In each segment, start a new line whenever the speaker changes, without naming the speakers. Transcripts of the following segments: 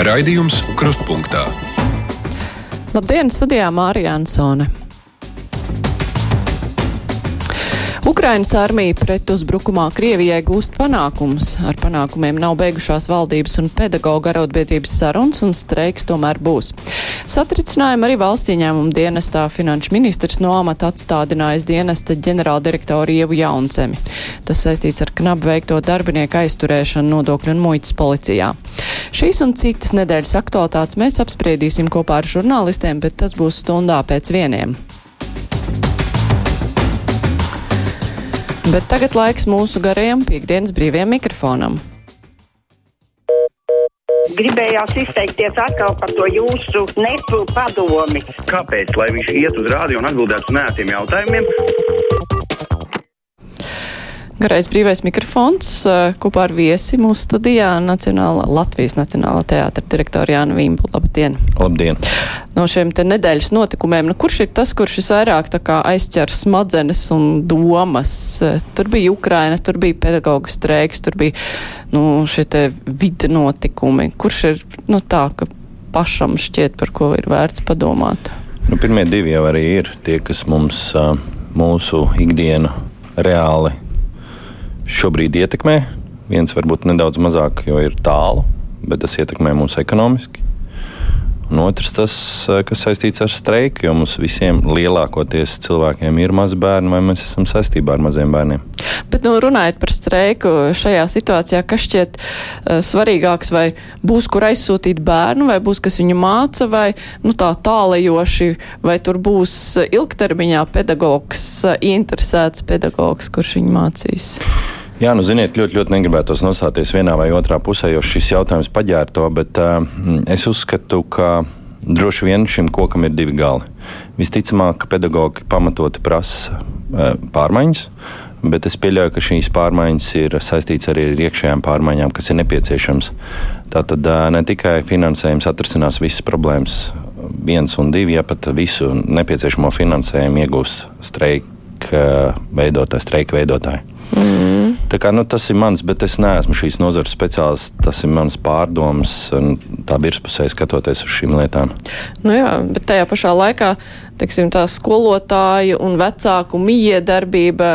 Raidījums Krustpunktā.
Labdien, studijā Mārija Ansone. Ukrainas armija pret uzbrukumā Krievijai gūst panākumus. Ar panākumiem nav beigušās valdības un pedagoģa arotbiedrības sarunas, un streiks tomēr būs. Satricinājumu arī valsts ieņēmuma dienestā finanšu ministrs no amata atstādinājis dienesta ģenerāldirektoru Ievu Jauncemi. Tas saistīts ar knapu veikto darbinieku aizturēšanu nodokļu un muitas policijā. Šīs un citas nedēļas aktualitātes mēs apspriedīsim kopā ar žurnālistiem, bet tas būs stundā pēc vieniem. Bet tagad laiks mūsu garajam piekdienas brīvajam mikrofonam.
Gribējās izteikties atkal par to jūsu nepu padomi.
Kāpēc? Lai viņš iet uz rādio un atbildētu uz nētiem jautājumiem.
Garais brīvais mikrofons kopā ar viesi mūsu studijā Nacionālā, Latvijas Nacionālā teātra direktora Jāna Vīmbu. Labdien!
Labdien!
No šiem te nedēļas notikumiem, nu kurš ir tas, kurš visvairāk tā kā aizķer smadzenes un domas? Tur bija Ukraina, tur bija pedagoģa streiks, tur bija, nu, šie te vidi notikumi. Kurš ir, nu, tā, ka pašam šķiet, par ko ir vērts padomāt?
Nu, pirmie divi jau arī ir tie, kas mums mūsu ikdienu reāli šobrīd ietekmē. Viens varbūt nedaudz mazāk, jo ir tālu, bet tas ietekmē mūs ekonomiski. Un otrs, tas, kas saistīts ar streiku, jo mums visiem lielākoties cilvēkiem ir mazi bērni, vai mēs esam saistībā ar maziem bērniem.
Bet, nu, runājot par streiku šajā situācijā, kas šķiet uh, svarīgāks, vai būs kur aizsūtīt bērnu, vai būs kas viņu māca, vai nu, tā tālajoši, vai tur būs ilgtermiņā pedagogs, uh, interesēts pedagogs, kurš viņu mācīs?
Jā, nu, ziniet, ļoti, ļoti negribētos nostāties vienā vai otrā pusē, jo šis jautājums paģēra to, bet uh, es uzskatu, ka droši vien šim kokam ir divi gali. Visticamāk, ka pedagogi pamatoti prasa uh, pārmaiņas, bet es pieļauju, ka šīs pārmaiņas ir saistītas arī ar iekšējām pārmaiņām, kas ir nepieciešams. Tātad uh, ne tikai finansējums atrisinās visas problēmas, viens un divi, ja pat visu nepieciešamo finansējumu iegūs streika veidotāji, streika veidotāji. Mm. Kā, nu, tas ir mans, bet es neesmu šīs nozares speciālists. Tas ir mans pārdoms, tā virspusē skatoties uz šīm lietām.
Nu jā, bet tajā pašā laikā teiksim, tā skolotāju un vecāku miedarbība,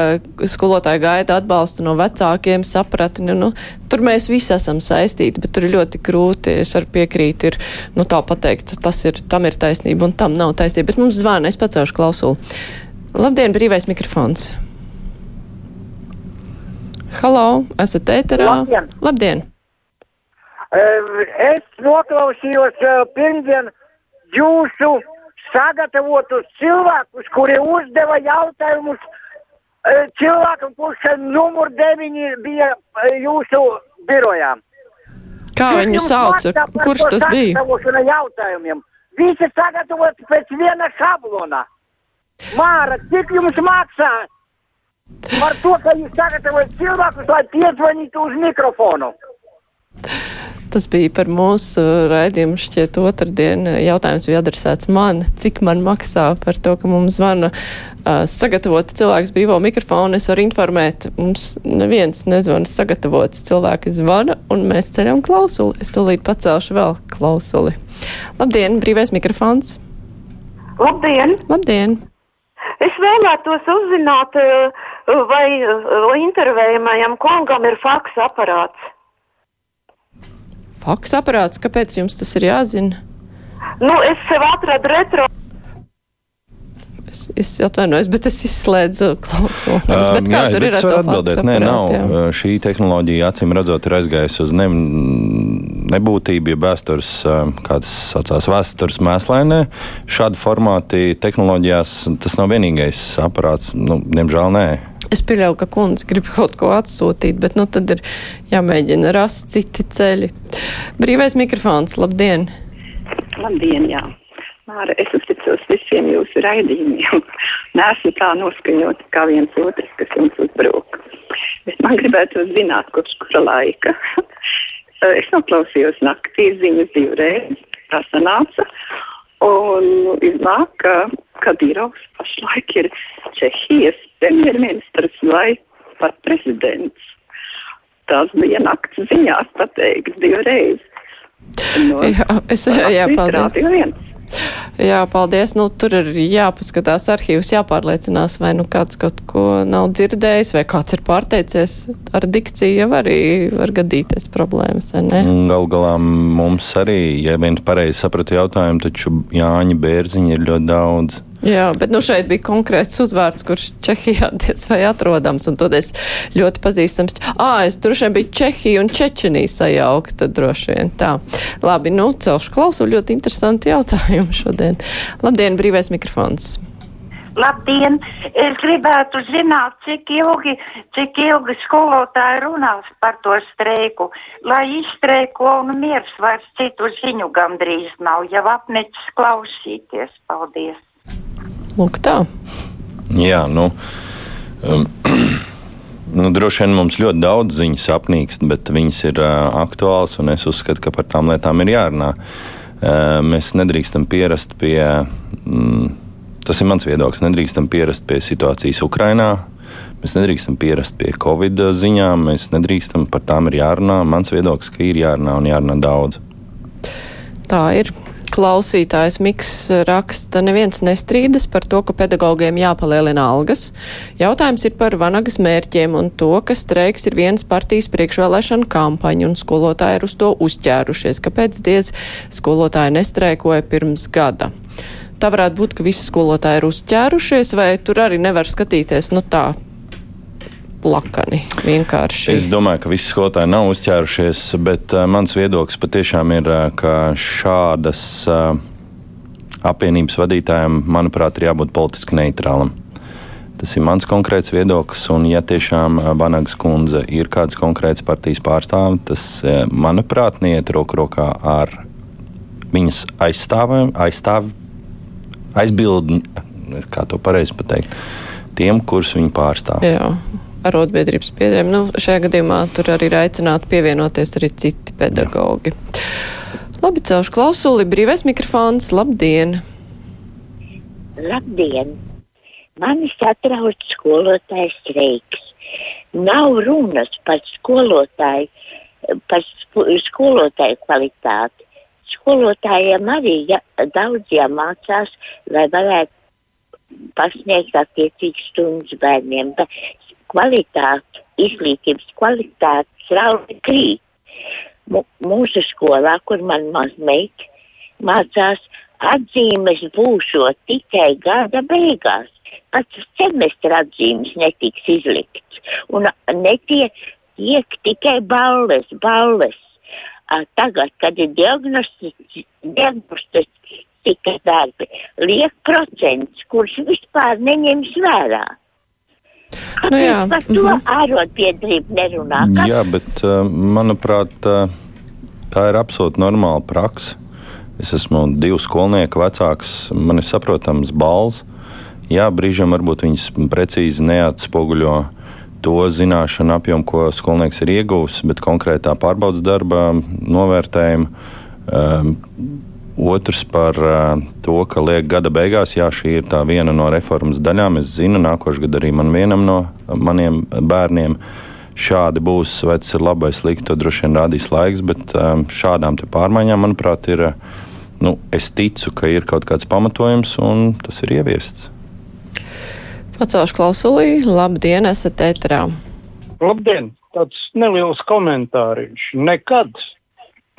skolotāja gaida atbalstu no vecākiem, sapratni. Nu, tur mēs visi esam saistīti, bet tur ir ļoti grūti. Es varu piekrīt, ir nu, tā pateikt, tas ir, tam ir taisnība un tam nav taisnība. Bet mums zvana, es pacelšu klausuli. Labdien, brīvais mikrofons! Halo, esat ēterā?
Labdien!
Labdien.
Es noklausījos pirmdien jūsu sagatavotus cilvēkus, kuri uzdeva jautājumus cilvēkam, kurš numur 9 bija jūsu birojā.
Kā viņu sauca? Kurš tas bija?
Jautājumiem. Visi sagatavoti pēc viena šablona. Māra, cik jums maksā Par to, ka jūs sagatavojat cilvēkus, lai piezvanītu uz mikrofonu.
Tas bija par mūsu raidījumu šķiet otrdien. Jautājums bija adresēts man, cik man maksā par to, ka mums zvana uh, sagatavot cilvēks brīvo mikrofonu. Es varu informēt, mums neviens nezvana sagatavots cilvēki zvana, un mēs ceļam klausuli. Es tūlīt pacelšu vēl klausuli. Labdien, brīvais mikrofons!
Labdien!
Labdien!
Es vēlētos uzzināt, vai intervējamajam kungam ir faks aparāts.
Faks aparāts, kāpēc jums tas ir jāzina?
Nu, es sev atradu retro.
Es, es atvainojos, bet es izslēdzu klausumus.
Uh, jā, tur ir atbildēt. Nē, nav. Jā. Šī tehnoloģija, acīm redzot, ir aizgājusi uz ne, nebūtību, ja vēstures, kā tas saucās, vēstures mēslainē. Šādi formāti tehnoloģijās tas nav vienīgais aparāts. Nu, diemžēl nē.
Es pieļauju, ka kundze grib kaut ko atsūtīt, bet nu, tad ir jāmēģina rast citi ceļi. Brīvais mikrofons, labdien!
Labdien, jā! Māra, es uzticos visiem jūsu raidījumiem. Nesmu tā noskaņot kā viens otrs, kas jums uzbruk. Bet man gribētu zināt, kopš kura laika. es noklausījos naktī ziņas divreiz, tā sanāca. Un iznāk, ka Kadīrovs pašlaik ir Čehijas premjerministrs vai pat prezidents. Tas bija nakts ziņās pateikts divreiz. no
Jā, es, jā, paldies.
Radio viens.
Jā, paldies. Nu, tur ir jāpaskatās arhīvs, jāpārliecinās, vai nu kāds kaut ko nav dzirdējis, vai kāds ir pārteicies. Ar dikciju jau arī var gadīties problēmas, ne?
Galu galā mums arī, ja viens pareizi sapratu jautājumu, taču Jāņa bērziņa ir ļoti daudz.
Jā, bet nu šeit bija konkrēts uzvārds, kurš Čehijā diez vai atrodams, un toties ļoti pazīstams. Ā, es droši vien biju Čehija un Čečenija sajaukta droši vien tā. Labi, nu, celšu klausu, ļoti interesanti jautājumi šodien. Labdien, brīvais mikrofons.
Labdien! Es gribētu zināt, cik ilgi, cik ilgi skolotāji runās par to streiku, lai izstreiko un miers vairs citu ziņu gandrīz nav, jau apnicis klausīties. Paldies!
Lūk tā.
Jā, nu. Um, Nu, droši vien mums ļoti daudz ziņas apnīkst, bet viņas ir uh, aktuālas, un es uzskatu, ka par tām lietām ir jārunā. Uh, mēs nedrīkstam pierast pie, mm, tas ir mans viedoklis, nedrīkstam pierast pie situācijas Ukrajinā. Mēs nedrīkstam pierast pie Covid ziņām, mēs nedrīkstam par tām ir jārunā. Mans viedoklis, ka ir jārunā un jārunā daudz.
Tā ir. Klausītājs Miks raksta, neviens nestrīdas par to, ka pedagogiem jāpalielina algas. Jautājums ir par vanagas mērķiem un to, ka streiks ir vienas partijas priekšvēlēšana kampaņa un skolotāji ir uz to uzķērušies. Kāpēc diez skolotāji nestreikoja pirms gada? Tā varētu būt, ka visi skolotāji ir uzķērušies, vai tur arī nevar skatīties, nu tā, lakani. Vienkārši.
Es domāju, ka visi skolotāji nav uzķērušies, bet uh, mans viedoklis patiešām ir, uh, ka šādas uh, apvienības vadītājiem, manuprāt, ir jābūt politiski neitrālam. Tas ir mans konkrēts viedoklis, un, ja tiešām Vanagas kundze ir kāds konkrēts partijas pārstāvis, tas, manuprāt, neiet roku rokā ar viņas aizstāviem, aizstāv, aizbildni, kā to pareizi pateikt, tiem, kurus viņi pārstāv.
Jā arotbiedrības biedriem. Nu, šajā gadījumā tur arī ir aicināti pievienoties arī citi pedagogi. Labi, celšu klausuli, brīvais mikrofons, labdien!
Labdien! Mani satrauc skolotāju streiks. Nav runas par skolotāju, par skolotāju kvalitāti. Skolotājiem arī ja, daudz jāmācās, lai varētu pasniegt attiecīgas stundas bērniem, bet kvalitāte, izglītības kvalitāte strauji krīt. Mūsu skolā, kur man mazmeita mācās, atzīmes būšot tikai gada beigās. Pats semestra atzīmes netiks izlikts. Un netiek tiek tikai balles, balles. Tagad, kad ir diagnostikas darbi, liek procents, kurš vispār neņems vērā.
Nu, jā.
Par to mm -hmm. ārotbiedrību nerunā. Kas?
Jā, bet manuprāt, tā ir absolūti normāla praksa. Es esmu divu skolnieku vecāks, man ir saprotams balss. Jā, brīžiem varbūt viņas precīzi neatspoguļo to zināšanu apjomu, ko skolnieks ir ieguvis, bet konkrētā pārbaudas darba novērtējuma. Um, Otrs par uh, to, ka liek gada beigās, jā, šī ir tā viena no reformas daļām. Es zinu, nākošais gads arī man vienam no maniem bērniem šādi būs, vai tas ir labi vai slikti, to droši vien rādīs laiks, bet um, šādām pārmaiņām, manuprāt, ir, nu, es ticu, ka ir kaut kāds pamatojums un tas ir ieviests.
Pacelšu klausulī, labdien, esat ēterā.
Labdien, tāds neliels komentāriņš. Nekad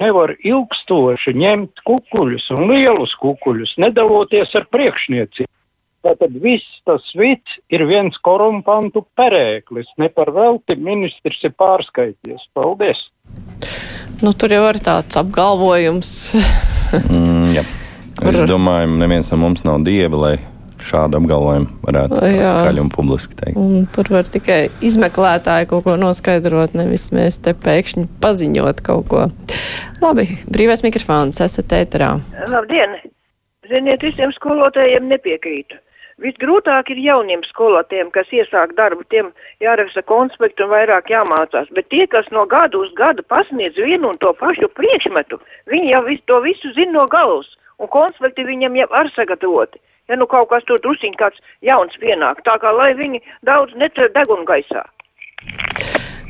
nevar ilgstoši ņemt kukuļus un lielus kukuļus, nedaloties ar priekšniecību. Tātad viss tas vids ir viens korumpantu perēklis. Ne par velti ministrs ir pārskaities. Paldies!
Nu, tur jau ir tāds apgalvojums.
mm, jā. Es domāju, neviens no mums nav dievi, lai šādu apgalvojumu varētu skaļi un publiski teikt.
Un tur var tikai izmeklētāji kaut ko noskaidrot, nevis mēs te pēkšņi paziņot kaut ko. Labi, brīvais mikrofons, esat ēterā.
Labdien! Ziniet, visiem skolotājiem nepiekrītu. Visgrūtāk ir jauniem skolotājiem, kas iesāk darbu, tiem jāraksta konspekti un vairāk jāmācās, bet tie, kas no gada uz gadu pasniedz vienu un to pašu priekšmetu, viņi jau visu to visu zina no galvas, un konspekti viņam jau ar sagatavoti ja nu kaut kas tur drusiņ kāds jauns pienāk, tā kā lai viņi daudz necer degunu gaisā.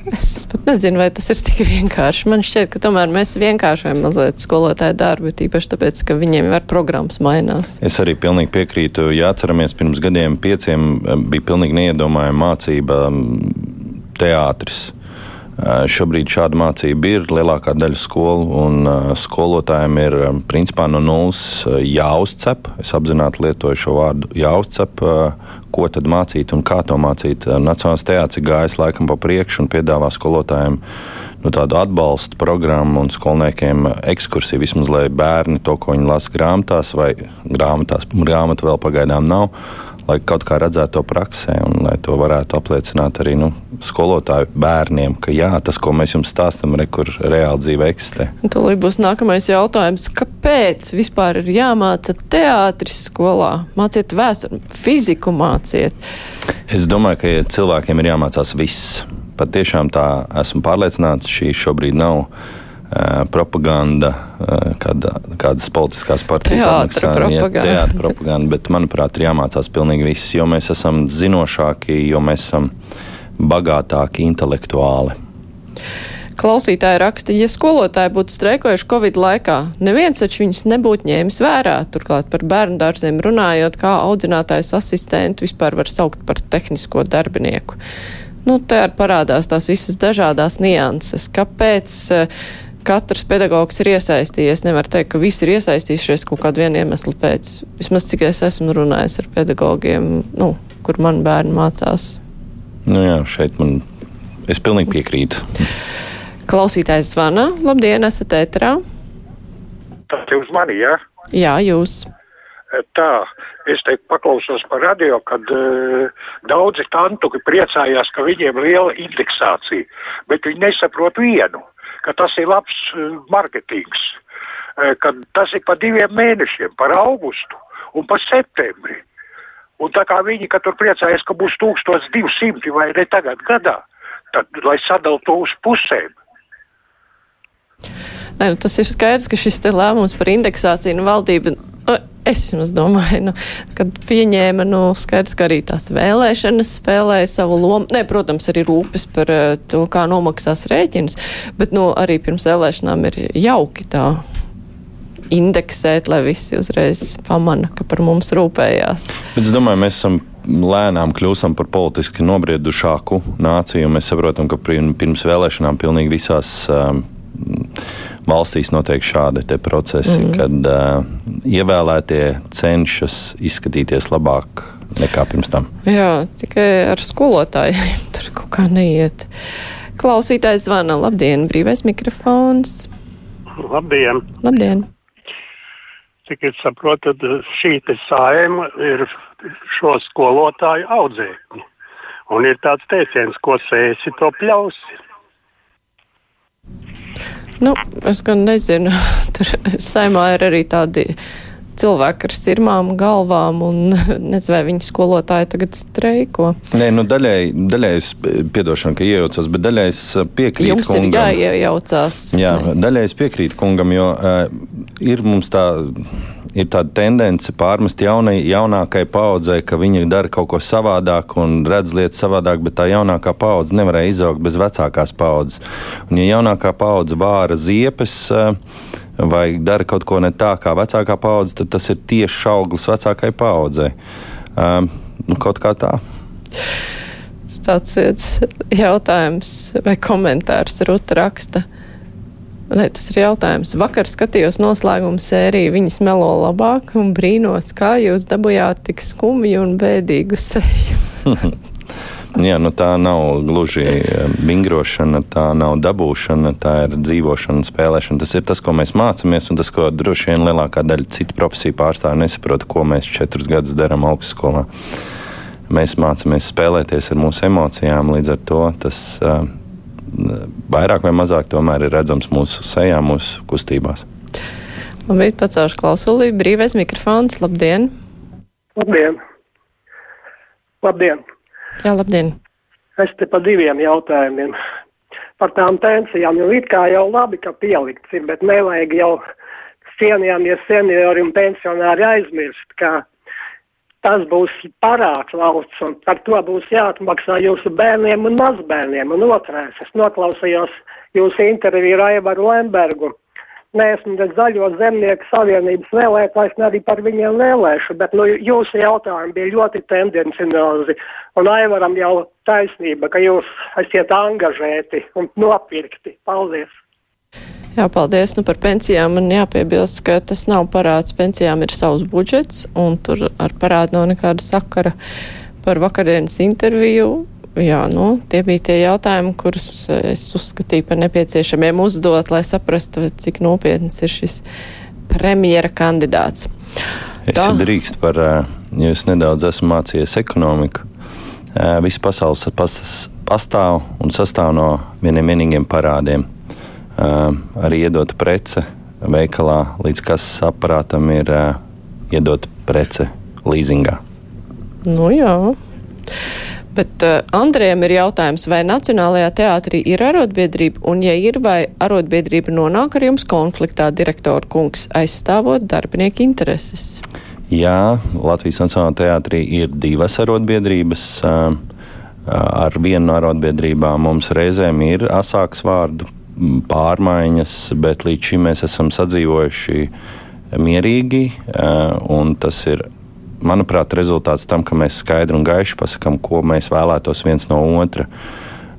Es pat nezinu, vai tas ir tik vienkārši. Man šķiet, ka tomēr mēs vienkāršojam mazliet skolotāju darbu, tīpaši tāpēc, ka viņiem var programmas mainās.
Es arī pilnīgi piekrītu. Ja atceramies, pirms gadiem pieciem eh, bija pilnīgi neiedomājama mācība mm, teātris. Eh, Šobrīd šāda mācība ir lielākā daļa skolu, un uh, skolotājiem ir um, principā no nulles jāuzcep. Es apzināti lietoju šo vārdu jāuzcep, ko tad mācīt un kā to mācīt. Nacionālais teātris ir gājis laikam pa priekšu un piedāvā skolotājiem nu, tādu atbalstu programmu un skolniekiem ekskursiju, vismaz lai bērni to, ko viņi lasa grāmatās, vai grāmatās, grāmatu vēl pagaidām nav lai kaut kā redzētu to praksē un lai to varētu apliecināt arī nu, skolotāju bērniem, ka jā, tas, ko mēs jums stāstām, ir kur reāli dzīve eksistē.
Tūlīt būs nākamais jautājums. Kāpēc vispār ir jāmāca teātris skolā? Māciet vēsturi, fiziku māciet.
Es domāju, ka ja cilvēkiem ir jāmācās viss. Pat tiešām tā esmu pārliecināts, šī šobrīd nav propaganda, kāda, kādas politiskās partijas
apmaksā.
Teātra propaganda, bet manuprāt, ir jāmācās pilnīgi viss, jo mēs esam zinošāki, jo mēs esam bagātāki intelektuāli.
Klausītāji raksta, ja skolotāji būtu streikojuši Covid laikā, neviens taču viņus nebūtu ņēmis vērā. Turklāt par bērnu dārziem runājot, kā audzinātājs asistentu vispār var saukt par tehnisko darbinieku. Nu, te arī parādās tās visas dažādās nianses. Kāpēc uh, katrs pedagogs ir iesaistījies. Nevar teikt, ka visi ir iesaistījušies kaut kādu vienu iemeslu pēc. Vismaz cik es esmu runājis ar pedagogiem, nu, kur man bērni mācās.
Nu jā, šeit man es pilnīgi piekrītu.
Klausītājs zvana. Labdien, esat ēterā?
Tas jūs mani, jā?
Jā, jūs.
Tā, es te paklausos par radio, kad uh, daudzi tantuki priecājās, ka viņiem liela indeksācija, bet viņi nesaprot vienu ka tas ir labs uh, marketings, uh, ka tas ir pa diviem mēnešiem, par augustu un par septembri. Un tā kā viņi, ka tur priecājas, ka būs 1200 vai ne tagad gadā, tad lai sadal to uz pusēm.
Nē, nu, tas ir skaidrs, ka šis lēmums par indeksāciju nu, valdība es domāju, nu, kad pieņēma, nu, skaidrs, ka arī tās vēlēšanas spēlēja savu lomu. Nē, protams, arī rūpes par uh, to, kā nomaksās rēķins, bet, nu, arī pirms vēlēšanām ir jauki tā indeksēt, lai visi uzreiz pamana, ka par mums rūpējās.
Bet es domāju, mēs esam lēnām kļūstam par politiski nobriedušāku nāciju, mēs saprotam, ka pirms vēlēšanām pilnīgi visās um, valstīs notiek šādi procesi, mm. kad uh, ievēlētie cenšas izskatīties labāk nekā pirms tam.
Jā, tikai ar skolotājiem tur kaut kā neiet. Klausītājs zvana. Labdien, brīvais mikrofons.
Labdien!
Labdien!
Cik es saprotu, šī sājuma ir šo skolotāju audzēkņi. Un ir tāds teiciens, ko sēsi, to pļausi.
Nu, es gan nezinu. Tur saimā ir arī tādi cilvēki ar sirmām galvām, un nezinu, vai viņi skolotāji tagad streiko.
Nē, nu daļai, daļai es piedošanu, ka iejaucos, bet daļai es piekrītu
Jums
kungam.
ir jāiejaucās.
Jā, daļai es piekrītu kungam, jo uh, ir mums tā ir tāda tendence pārmest jaunai, jaunākai paudzei, ka viņi dara kaut ko savādāk un redz lietas savādāk, bet tā jaunākā paudze nevarēja izaugt bez vecākās paudzes. Un, ja jaunākā paudze vāra ziepes, eh, vai dara kaut ko ne tā kā vecākā paudze, tad tas ir tieši auglis vecākai paudzei. Um, nu, kaut kā tā.
Tāds jautājums vai komentārs Ruta raksta. Nē, tas ir jautājums. Vakar skatījos noslēguma sēriju, viņas melo labāk un brīnos, kā jūs dabujāt tik skumju un bēdīgu seju.
Jā, nu tā nav gluži vingrošana, tā nav dabūšana, tā ir dzīvošana, spēlēšana. Tas ir tas, ko mēs mācāmies, un tas, ko droši vien lielākā daļa citu profesiju pārstāvju nesaprot, ko mēs četrus gadus darām augstskolā. Mēs mācāmies spēlēties ar mūsu emocijām, līdz ar to tas uh, vairāk vai mazāk tomēr ir redzams mūsu sejā, mūsu kustībās.
Labi, pacelšu klausulī, brīvais mikrofons, labdien!
Labdien! Labdien!
Jā, labdien!
Es te pa diviem jautājumiem. Par tām pensijām, jo it kā jau labi, ka pielikts ir, bet nevajag jau cienījamies seniori un pensionāri aizmirst, ka tas būs parāds valsts, un par to būs jāatmaksā jūsu bērniem un mazbērniem. Un otrais, es noklausījos jūsu interviju ar Aivaru Lembergu. Neesmu ne zaļo zemnieku savienības vēlētājs, ne arī par viņiem vēlēšu, bet nu, jūsu jautājumi bija ļoti tendenciozi. Un Aivaram jau taisnība, ka jūs esat angažēti un nopirkti. Paldies!
Jā, paldies. Nu, par pensijām man jāpiebilst, ka tas nav parāds. Pensijām ir savs budžets, un tur ar parādu nav nekāda sakara par vakardienas interviju. Jā, nu, tie bija tie jautājumi, kurus es uzskatīju par nepieciešamiem uzdot, lai saprastu, cik nopietns ir šis premjera kandidāts.
Es Tā. drīkst par, ja es nedaudz esmu mācījies ekonomiku. Visa pasaules pastāv un sastāv no vieniem vienīgiem parādiem arī iedota prece veikalā, līdz kases aparātam ir iedota prece līzingā.
Nu jā. Bet uh, Andrejam ir jautājums, vai Nacionālajā teātrī ir arotbiedrība, un ja ir, vai arotbiedrība nonāk ar jums konfliktā, direktora kungs, aizstāvot darbinieku intereses?
Jā, Latvijas Nacionālajā teātrī ir divas arotbiedrības. Uh, ar vienu no arotbiedrībām mums reizēm ir asāks vārdu pārmaiņas, bet līdz šim mēs esam sadzīvojuši mierīgi. Eh, tas ir, manuprāt, rezultāts tam, ka mēs skaidri un gaiši pasakām, ko mēs vēlētos viens no otra.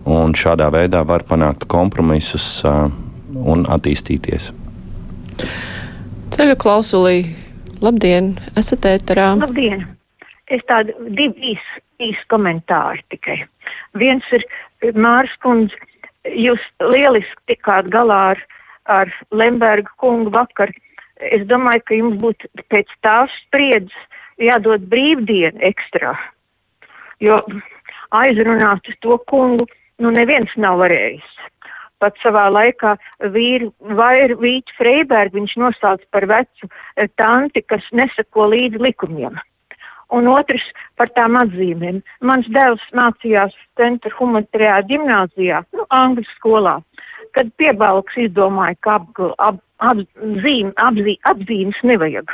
Un šādā veidā var panākt kompromisus eh, un attīstīties.
Ceļu klausulī, labdien, esat ēterā.
Labdien! Es tādu divu īsu īs komentāru tikai. Viens ir Mārs kundze Jūs lieliski tikāt galā ar, ar Lemberga kungu vakar. Es domāju, ka jums būtu pēc tās spriedzes jādod brīvdiena ekstra, jo aizrunāt to kungu, nu neviens nav varējis. Pat savā laikā vīru, vai Vīķu Freibergu viņš nosauc par vecu tanti, kas nesako līdzi likumiem un otrs par tām atzīmēm. Mans dēls mācījās centra humanitārajā gimnāzijā, nu, angļu skolā, kad piebalgs izdomāja, ka ap, ap, apzīm, apzī, atzīmes nevajag.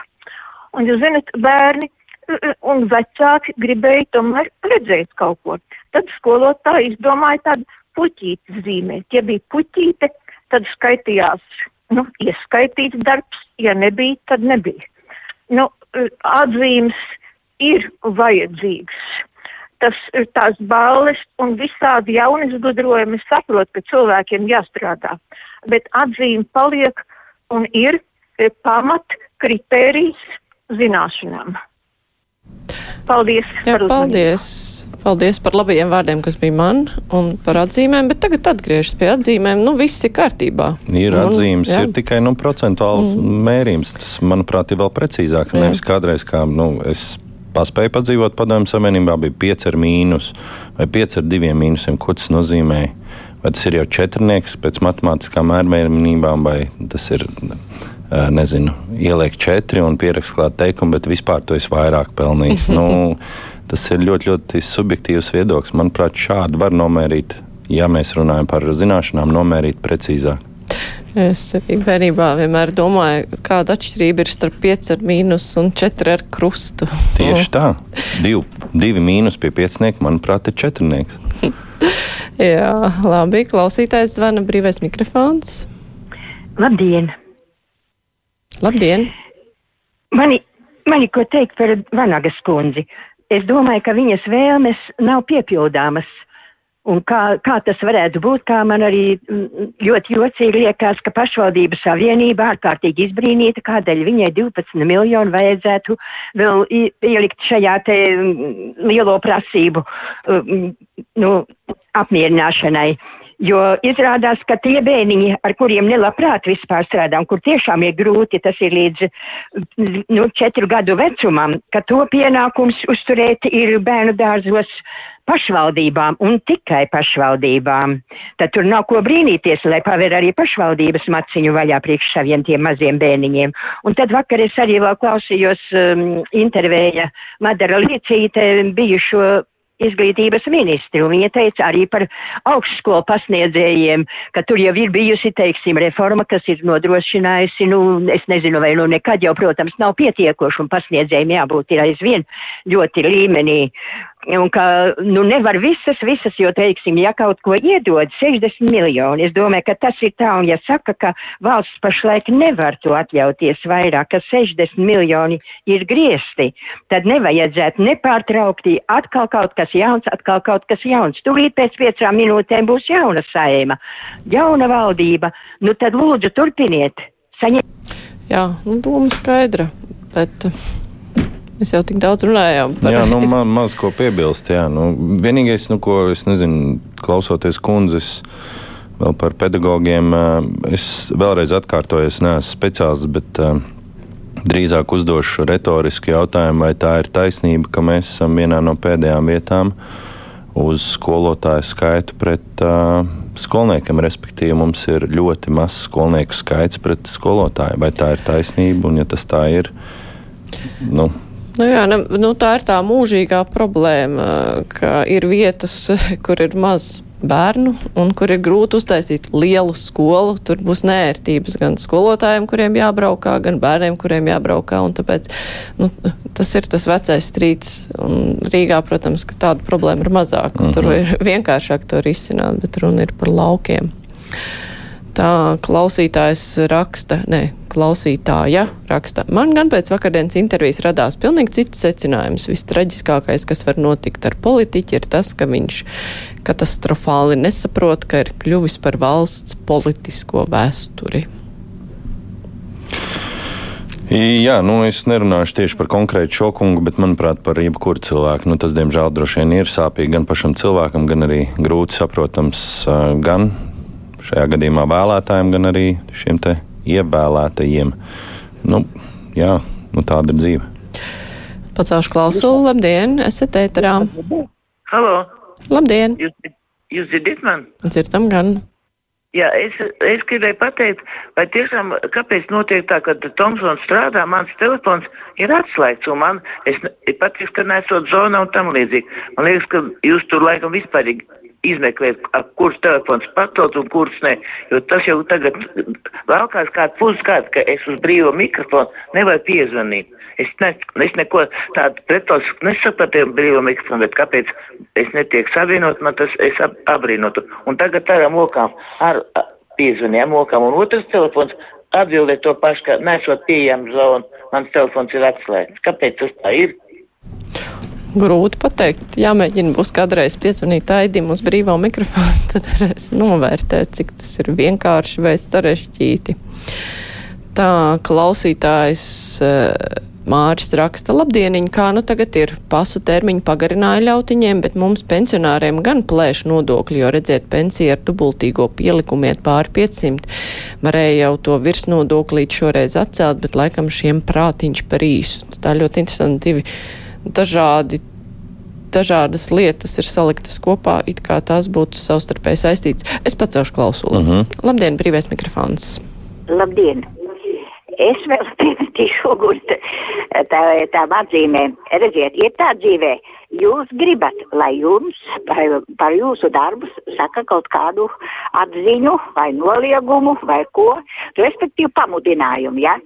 Un, jūs zinat, bērni un vecāki gribēja tomēr redzēt kaut ko. Tad skolotāji izdomāja tādu puķīti zīmēt. Ja bija puķīte, tad skaitījās, nu, ieskaitīts darbs, ja nebija, tad nebija. Nu, atzīmes ir vajadzīgs. Tas ir tās balles un visādi jauni izgudrojumi. Es saprotu, ka cilvēkiem jāstrādā, bet atzīme paliek un ir e, pamat kritērijs zināšanām. Paldies!
Jā, paldies! Paldies par labajiem vārdiem, kas bija man, un par atzīmēm, bet tagad atgriežas pie atzīmēm. Nu, viss ir kārtībā.
Ir atzīmes, un, ir tikai nu, procentuāls mm. mērījums. Tas, manuprāt, ir vēl precīzāks. Jā. Nevis kādreiz, kā nu, es paspēja padzīvot padomju savienībā, bija 5 ar mīnus vai 5 ar 2 mīnusiem. Ko tas nozīmē? Vai tas ir jau četrnieks pēc matemātiskām mērmērībām, vai tas ir, nezinu, ieliek četri un pierakst klāt teikumu, bet vispār to es vairāk pelnīju. nu, tas ir ļoti, ļoti subjektīvs viedoklis. Manuprāt, šādi var nomērīt, ja mēs runājam par zināšanām, nomērīt precīzāk.
Es arī bērnībā vienmēr domāju, kāda atšķirība ir starp 5 ar mīnus un 4 ar krustu.
Tieši tā. Div, divi mīnus pie piecinieka, manuprāt, ir četrnieks.
Jā, labi. Klausītājs zvana brīvais mikrofons.
Labdien!
Labdien!
Mani, mani ko teikt par Vanagas kundzi? Es domāju, ka viņas vēlmes nav piepildāmas. Un kā, kā tas varētu būt, kā man arī mm, ļoti jocīgi liekas, ka pašvaldības savienība ārkārtīgi izbrīnīta, kādēļ viņai 12 miljonu vajadzētu vēl ielikt šajā te mm, lielo prasību mm, nu, apmierināšanai. Jo izrādās, ka tie bērniņi, ar kuriem nelabprāt vispār strādā un kur tiešām ir grūti, tas ir līdz nu, četru gadu vecumam, ka to pienākums uzturēt ir bērnu dārzos pašvaldībām un tikai pašvaldībām. Tad tur nav ko brīnīties, lai paver arī pašvaldības maciņu vaļā priekš saviem tiem maziem bērniņiem. Un tad vakar es arī vēl klausījos um, intervēja Madara Liecīte bijušo izglītības ministri, un viņa teica arī par augstskolu pasniedzējiem, ka tur jau ir bijusi, teiksim, reforma, kas ir nodrošinājusi, nu, es nezinu, vai nu nekad jau, protams, nav pietiekoši, un pasniedzējiem jābūt ir aizvien ļoti līmenī. Un ka, nu, nevar visas, visas, jo, teiksim, ja kaut ko iedod 60 miljoni, es domāju, ka tas ir tā, un ja saka, ka valsts pašlaik nevar to atļauties vairāk, ka 60 miljoni ir griesti, tad nevajadzētu nepārtraukti atkal kaut kas jauns, atkal kaut kas jauns. Tūlīt pēc piecām minūtēm būs jauna saima, jauna valdība, nu tad lūdzu turpiniet. Saņem...
Jā, nu, doma skaidra, bet. Mēs jau tik daudz runājām.
Par... Jā, nu, man maz ko piebilst. Jā. Nu, vienīgais, nu, ko es nezinu, klausoties kundzes vēl par pedagogiem, es vēlreiz atkārtoju, es neesmu speciālists, bet uh, drīzāk uzdošu retorisku jautājumu, vai tā ir taisnība, ka mēs esam vienā no pēdējām vietām uz skolotāju skaitu pret uh, skolniekiem. Respektīvi, mums ir ļoti mazs skolnieku skaits pret skolotāju. Vai tā ir taisnība? Un, ja tas tā ir, nu,
Nu jā, ne, nu tā ir tā mūžīgā problēma, ka ir vietas, kur ir maz bērnu un kur ir grūti uztaisīt lielu skolu. Tur būs nērtības gan skolotājiem, kuriem jābraukā, gan bērniem, kuriem jābraukā. Tāpēc nu, tas ir tas vecais strīds. Un Rīgā, protams, ka tāda problēma ir mazāk. Mm -hmm. Tur ir vienkāršāk to risināt, bet runa ir par laukiem. Tā klausītājs raksta, ne, klausītāja raksta. Man gan pēc vakardienas intervijas radās pilnīgi cits secinājums. Vistraģiskākais, kas var notikt ar politiķi, ir tas, ka viņš katastrofāli nesaprot, ka ir kļuvis par valsts politisko vēsturi.
Jā, nu es nerunāšu tieši par konkrētu šo kungu, bet, manuprāt, par jebkuru cilvēku. Nu, tas, diemžēl, droši vien ir sāpīgi gan pašam cilvēkam, gan arī grūti saprotams gan šajā gadījumā vēlētājiem, gan arī šiem ievēlētajiem. Nu, jā, nu, tāda ir dzīve.
Pacaušu klausulu, labdien, esat ēterā.
Halo!
Labdien!
Jūs, jūs dzirdat man?
Dzirdam gan.
Jā, es, es gribēju pateikt, vai tiešām, kāpēc notiek tā, ka Tomsons strādā, mans telefons ir atslēgts, un man, es patiks, ka nesot zonā un tam līdzīgi. Man liekas, ka jūs tur laikam vispārīgi izmeklēt, kurš telefons patot un kurš ne. Jo tas jau tagad valkās kādu pusgadu, ka es uz brīvo mikrofonu nevaru piezvanīt. Es, ne, es neko tādu pretos nesapratu brīvo mikrofonu, bet kāpēc es netiek savienot, man tas es ap, abrīnotu. Un tagad tādām okām ar piezvanījām okām un otrs telefons atbildē to pašu, ka nesot pieejams zonu, mans telefons ir atslēgts. Kāpēc tas tā ir?
Grūti pateikt. Jāmēģina būs kādreiz piezvanīt Aidim uz brīvo mikrofonu, tad varēs novērtēt, cik tas ir vienkārši vai sarežģīti. Tā klausītājs uh, Māris raksta labdieniņ, kā nu tagad ir pasu termiņu pagarināja ļautiņiem, bet mums pensionāriem gan plēš nodokļi, jo redzēt pensiju ar dubultīgo pielikumu iet pāri 500. Varēja jau to virsnodoklīt šoreiz atcelt, bet laikam šiem prātiņš par īsu. Tā ļoti interesanti divi dažādi dažādas lietas ir saliktas kopā, it kā tās būtu savstarpēji saistītas. Es pacelšu klausuli. Uh -huh. Labdien, brīvais mikrofons!
Labdien! Es vēl piemetīšu ogurta tā, tām atzīmēm. Redziet, ir tā dzīvē, jūs gribat, lai jums par, par jūsu darbus saka kaut kādu atziņu vai noliegumu vai ko, respektīvi pamudinājumu, ja?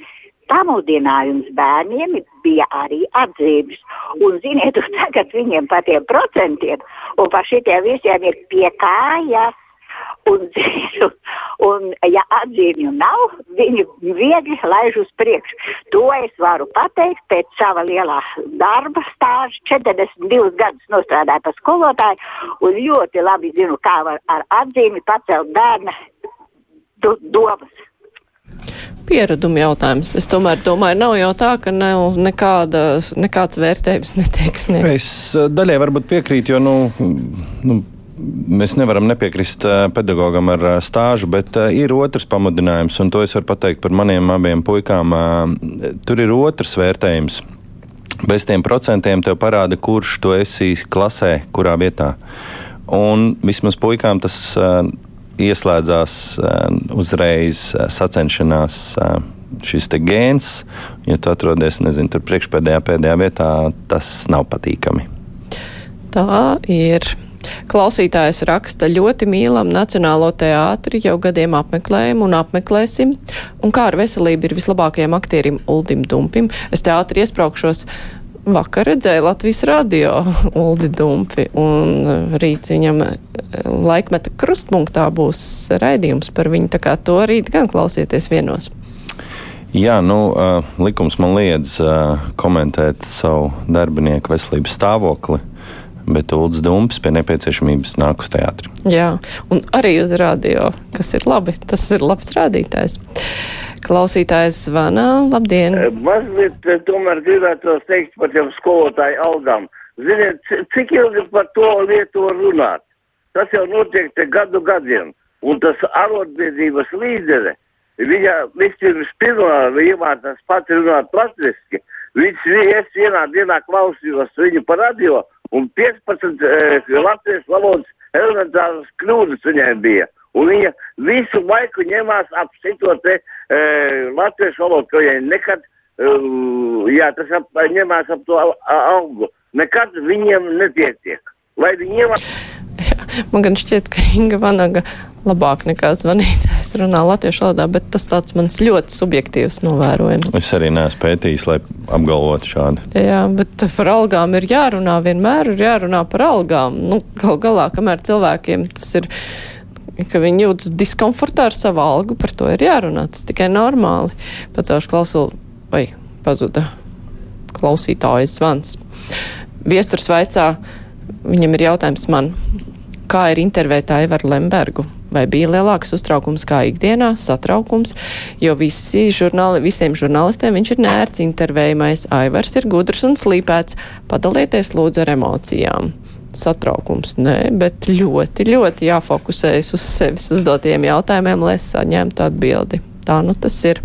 Pamudinājums bērniem bija arī atzīmes. Un, ziniet, tagad viņiem par tiem procentiem un par šitiem visiem ir pie kājas. Un, un, ja atzīmju nav, viņi viegli laiž uz priekšu. To es varu pateikt pēc sava lielā darba stāža. 42 gadus nostrādāju par skolotāju un ļoti labi zinu, kā var ar atzīmi pacelt bērna domas
piereduma jautājums. Es tomēr domāju, nav jau tā, ka nav nekāda, nekāds vērtējums netiek sniegts.
Es eh, daļai varbūt piekrītu, jo, nu, nu mēs nevaram nepiekrist uh, pedagogam ar uh, stāžu, bet ir otrs pamudinājums, un to es varu pateikt par maniem abiem puikām. Tur ir otrs vērtējums. Bez tiem procentiem tev parāda, kurš tu esi klasē, kurā vietā. Un vismaz puikām tas ieslēdzās eh, uzreiz eh, sacenšanās eh, šis gēns. Ja tu atrodies nezinu, tur priekšpēdējā pēdējā vietā, tas nav patīkami.
Tā ir. Klausītājs raksta ļoti mīlam Nacionālo teātri, jau gadiem apmeklējam un apmeklēsim, un kā ar veselību ir vislabākajam aktierim Uldim Dumpim. Es teātri iespraukšos. Vakar redzēju Latvijas radio Uldi Dumpi, un rīt viņam laikmeta krustpunktā būs raidījums par viņu, tā kā to rīt gan klausieties vienos.
Jā, nu, uh, likums man liedz uh, komentēt savu darbinieku veselības stāvokli. Bet Ulrichs Dumps pie nepieciešamības nāk uz teātri.
Jā, un arī uz radio, kas ir labi. Tas ir labs rādītājs. Klausītājs zvana. Labdien!
Mazliet tomēr gribētu teikt par tiem skolotāju algām. Ziniet, cik ilgi par to lietu runāt? Tas jau notiek te gadu gadiem. Un tas arotbiedrības līdere, viņa vispirms pirmā iemācās pati runāt latviski. Viņš, es vienā dienā klausījos viņu par radio, un 15 uh, latviešu valodas elementāras kļūdas viņai bija. Un viņa visu laiku ņemās ap šito te uh, latviešu valodu, ka viņai nekad, uh, jā, tas ap, ņemās ap to algu. Nekad viņiem nepietiek. Lai viņiem.
Man gan šķiet, ka Inga Vanaga labāk nekā zvanītājs runā latviešu valodā, bet tas tāds mans ļoti subjektīvs novērojums.
Es arī neesmu pētījis, lai apgalvotu šādi.
Jā, bet par algām ir jārunā, vienmēr ir jārunā par algām. Nu, gal galā, kamēr cilvēkiem tas ir, ka viņi jūtas diskomfortā ar savu algu, par to ir jārunā. Tas tikai normāli. Pacaušu klausulu, vai pazuda klausītājas zvans. Viesturs vaicā, viņam ir jautājums man, kā ir intervēt Aivaru Lembergu? Vai bija lielāks uztraukums kā ikdienā, satraukums, jo visi žurnāli, visiem žurnālistiem viņš ir nērts intervējamais, Aivars ir gudrs un slīpēts, padalieties lūdzu ar emocijām. Satraukums nē, bet ļoti, ļoti jāfokusējas uz sevis uzdotiem jautājumiem, lai saņemtu atbildi. Tā nu tas ir.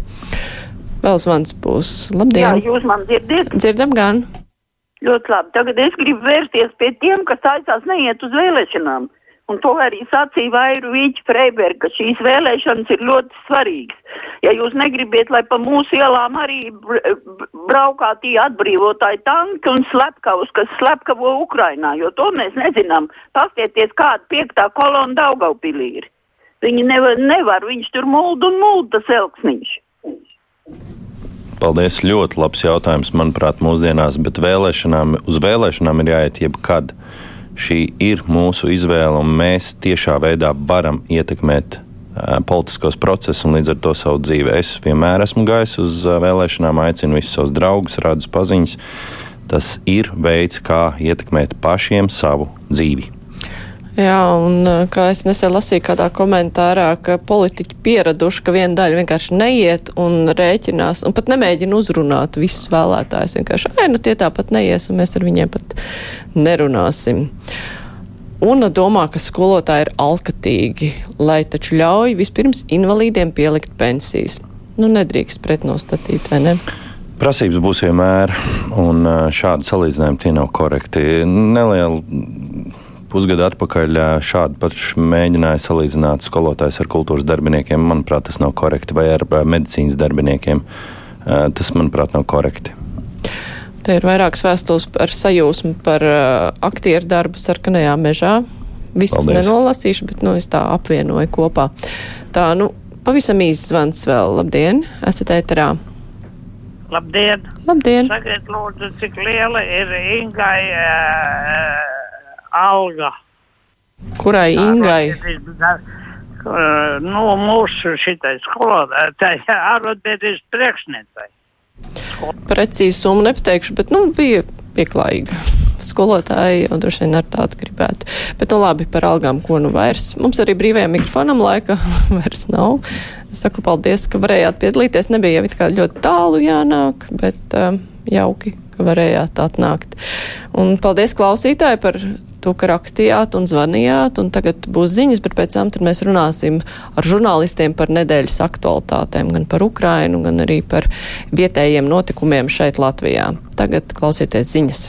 Vēl zvans būs. Labdien!
Jā, jūs man dzirdat?
Dzirdam gan.
Ļoti labi. Tagad es gribu vērsties pie tiem, kas aizsās neiet uz vēlēšanām. Un to arī sacīja Vairu Vīķa Freiberga, ka šīs vēlēšanas ir ļoti svarīgas. Ja jūs negribiet, lai pa mūsu ielām arī braukā tie atbrīvotāji tanki un slepkavus, kas slepkavo Ukrainā, jo to mēs nezinām. Pastieties, kāda piektā kolona Daugaupilī ir. Viņi nevar, nevar, viņš tur muldu un muldu tas elksniņš.
Paldies, ļoti labs jautājums, manuprāt, mūsdienās, bet vēlēšanām, uz vēlēšanām ir jāiet jebkad. Šī ir mūsu izvēle, un mēs tiešā veidā varam ietekmēt uh, politiskos procesus un līdz ar to savu dzīvi. Es vienmēr esmu gājis uz uh, vēlēšanām, aicinu visus savus draugus, radus paziņas. Tas ir veids, kā ietekmēt pašiem savu dzīvi.
Jā, un kā es nesen lasīju kādā komentārā, ka politiķi pieraduši, ka viena daļa vienkārši neiet un rēķinās, un pat nemēģina uzrunāt visus vēlētājus. Vienkārši, ai, nu tie tāpat neies, un mēs ar viņiem pat nerunāsim. Un domā, ka skolotāji ir alkatīgi, lai taču ļauj vispirms invalīdiem pielikt pensijas. Nu, nedrīkst pretnostatīt, vai ne?
Prasības būs vienmēr, un šādi salīdzinājumi tie nav korekti. Neliela pusgadu atpakaļ šādu pašu mēģināja salīdzināt skolotājus ar kultūras darbiniekiem. Manuprāt, tas nav korekti, vai ar medicīnas darbiniekiem. Tas, manuprāt, nav korekti.
Te ir vairākas vēstules par sajūsmu par aktieru darbu sarkanajā mežā. Visas Paldies. nenolasīšu, bet nu, es tā apvienoju kopā. Tā, nu, pavisam īsts zvans vēl. Labdien, esat ēterā.
Labdien!
Labdien!
Sakiet, lūdzu, cik liela ir Ingai uh, alga.
Kurai Ingai?
Nu, mūsu šitai skolotāji, arotbiedrības priekšniecei.
Precīzi summu nepateikšu, bet, nu, bija pieklājīga. Skolotāji jau droši vien ar tādu gribētu. Bet, nu, labi, par algām, ko nu vairs. Mums arī brīvajam mikrofonam laika vairs nav. Es saku paldies, ka varējāt piedalīties. Nebija jau it kā ļoti tālu jānāk, bet um, jauki, ka varējāt atnākt. Un paldies klausītāji par to, ka rakstījāt un zvanījāt, un tagad būs ziņas, bet pēc tam mēs runāsim ar žurnālistiem par nedēļas aktualitātēm, gan par Ukrainu, gan arī par vietējiem notikumiem šeit Latvijā. Tagad klausieties ziņas.